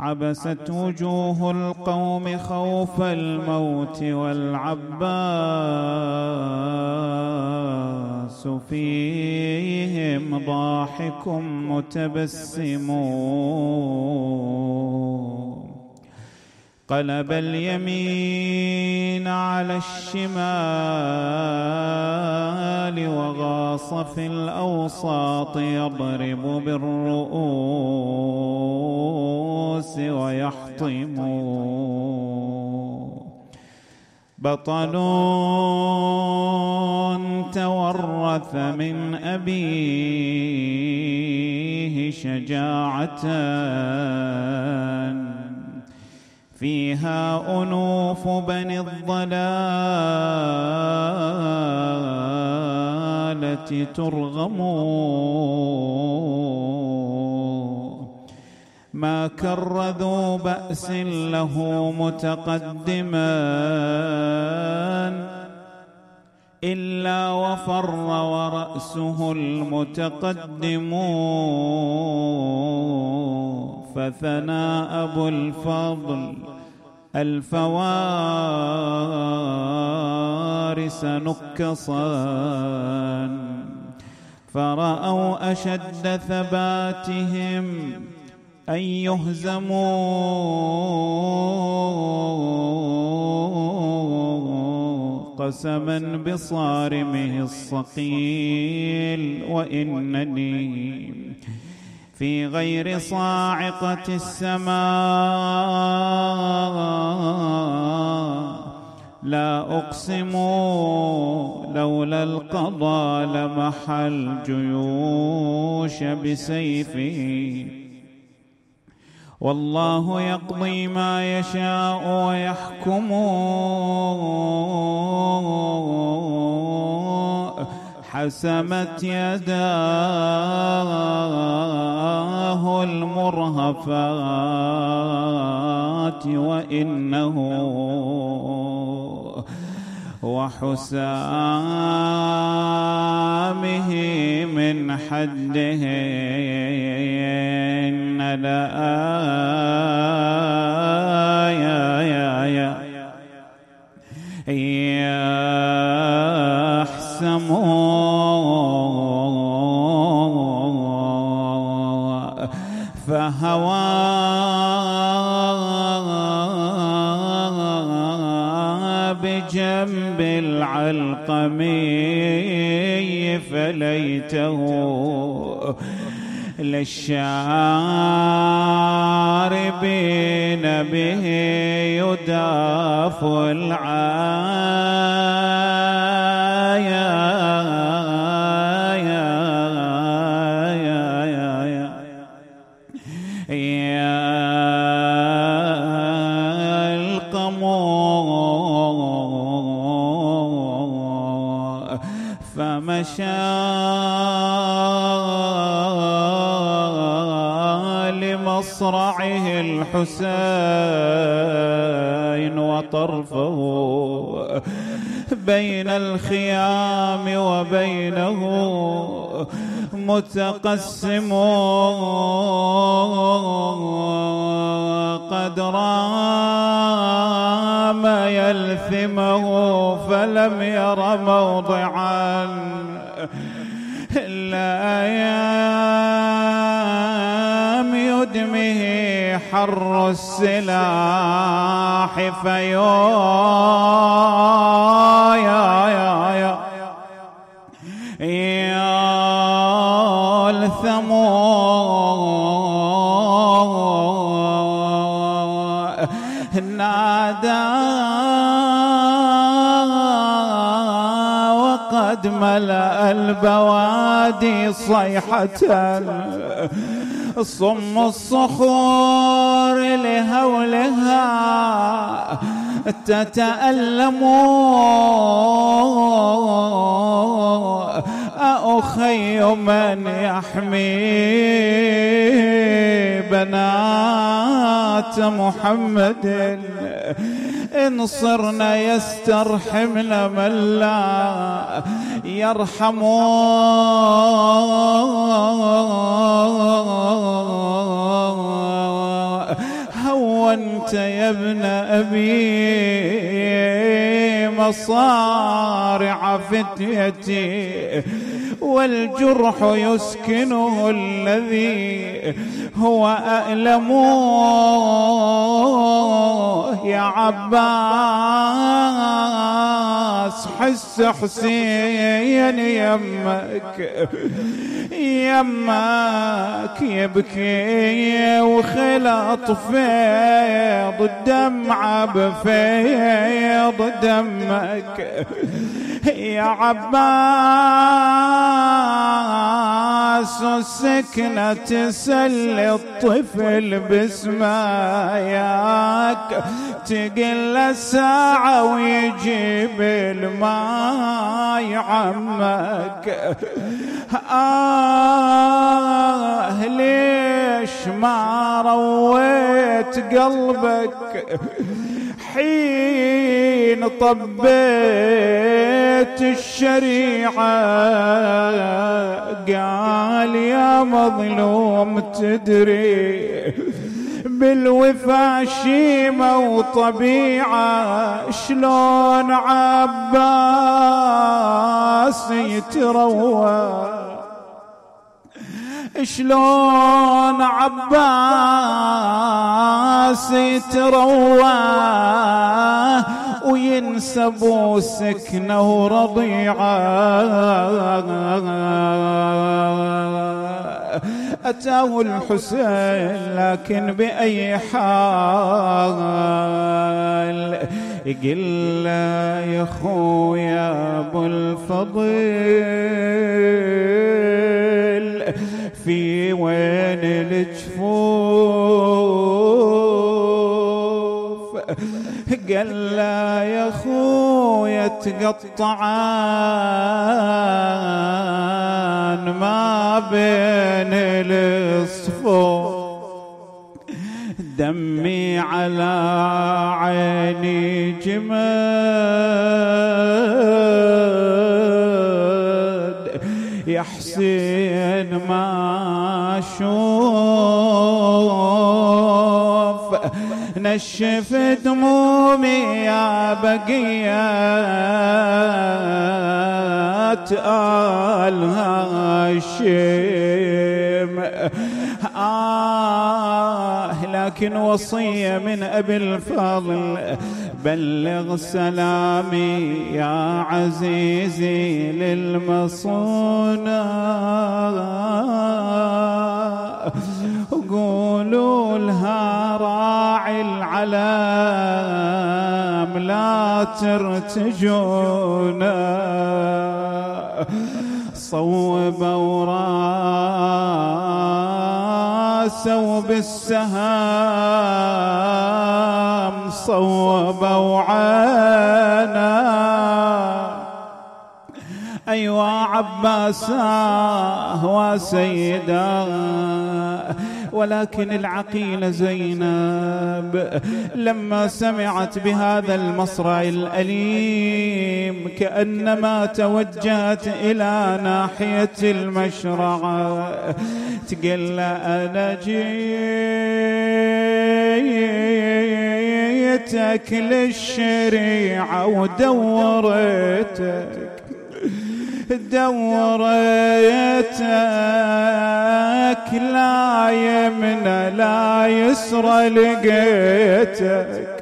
عبست وجوه القوم خوف الموت والعباس فيهم ضاحك متبسم. قلب اليمين على الشمال. وغاص في الأوساط يضرب بالرؤوس ويحطم. بطل تورث من أبيه شجاعة. فيها أنوف بني الضلالة ترغم ما كر ذو بأس له متقدما إلا وفر ورأسه المتقدم فثنى أبو الفضل. الفوارس نكصا فرأوا أشد ثباتهم أن يهزموا قسما بصارمه الصقيل. وإنني في غير صاعقة السماء. لا أقسم لولا القضاء لمح الجيوش بسيفه والله يقضي ما يشاء ويحكم. حسمت يداه المرهفات وإنه وحسامه من حده لا بجنب العلقمي فليته للشاربين به يداف العايا لمصرعه الحسين وطرفه بين الخيام وبينه متقسم قد رام يلثمه فلم ير موضعا لا أيام يدمه حر السلاح فيو يا يا يا. نادى وقد ملأ البوادي صيحة صم الصخور لهولها تتألم. أخي من يحمي بنات محمد؟ إن صرنا يسترحمنا من لا يرحم هونت يا ابن أبي مصارع فتيتي والجرح يسكنه الذي هو أألم. يا عباس حس حسين يمك يمك يبكي وخلط فيض الدمعة بفيض دمك. يا عباس السكنة تسلي الطفل بسماياك تقل الساعة ويجيب الماي عمك. آه ليش ما رويت قلبك. حين طبيت الشريعة قال يا مظلوم تدري بالوفا شيمة وطبيعة شلون عباس يتروى. شلون عباس يتروى وينسب سكنه ورضيعه. أتاه الحسين لكن بأي حال؟ قل يا خويا أبو الفضل في وين الجفوف قال لا يا خويا تقطعان ما بين الصفوف دمي على عيني جمد يا حسين أشوف نشف دمومي يا بقيات آل هاشم. آه لكن وصية من أبي الفضل. بلغ سلامي يا عزيزي للمصونة. قولوا لها راعي العلام لا ترتجونا. صوب وراسه بالسهام صوب وعانا. أيوا عباسا وسيدا ولكن العقيل زينب لما سمعت بهذا المصرع الأليم كأنما توجهت إلى ناحية المشرع. تقول أنا جيتك للشريعة ودورتك. دوريتك لا يمنى لا يسرى لقيتك.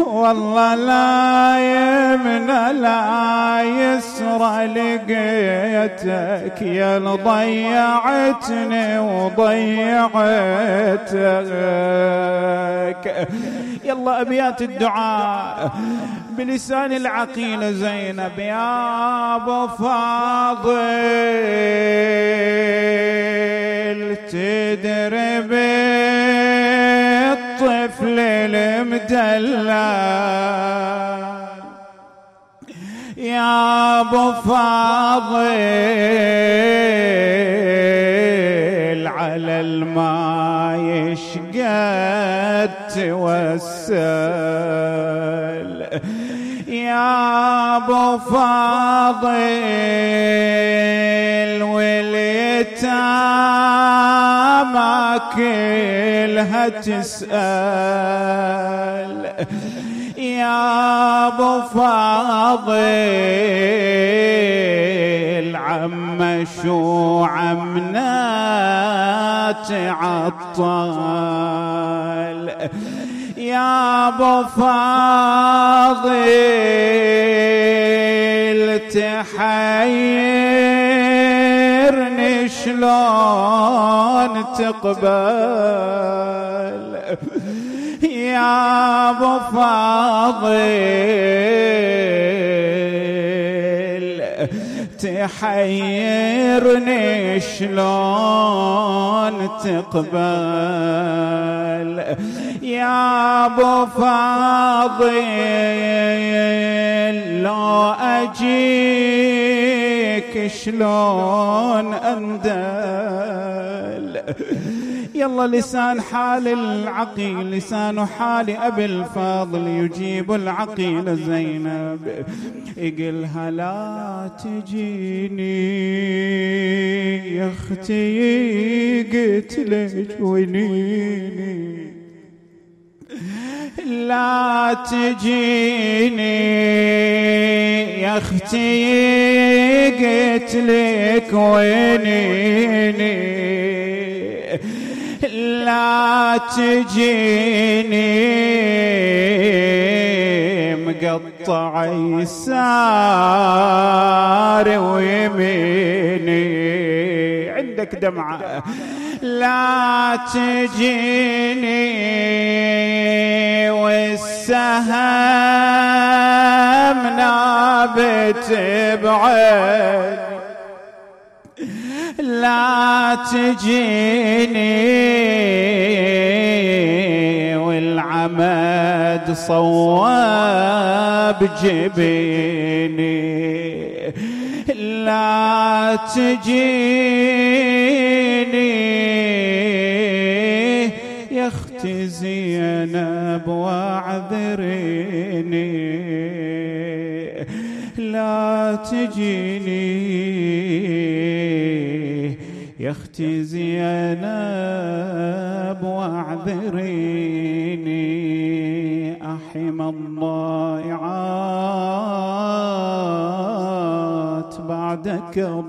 والله لا يمنى لا يسرى لقيتك. يا ضيعتني وضيعتك. يلا أبيات الدعاء. بلسان العقيل زينب يا أبو فاضل تدري بالطفل المدلل. يا أبو فاضل على الماء يشقد توسل يا أبو فاضل واليتامى كلها تسأل يا أبو فاضل عم شو عمنا تعطل يا أبو فاضل شلون تقبل؟ يا أبو فاضل تحيرني شلون تقبل؟ يا أبو فاضل لو اجيك شلون أندل؟ يلا لسان حال العقيل لسان حال أبي الفاضل يجيب العقيل زينب. يقلها لا تجيني يا أختي قتلك ونيني لا تجيني يا أختي قتلك وينيني. لا تجيني مقطع يسار ويميني. عندك دمعة. لا تجيني والسهم نابت بعد لا تجيني والعمد صواب جبيني. لا تجيني يا أختي زينب واعذريني. لا تجيني يا أختي زينب واعذريني. ضعن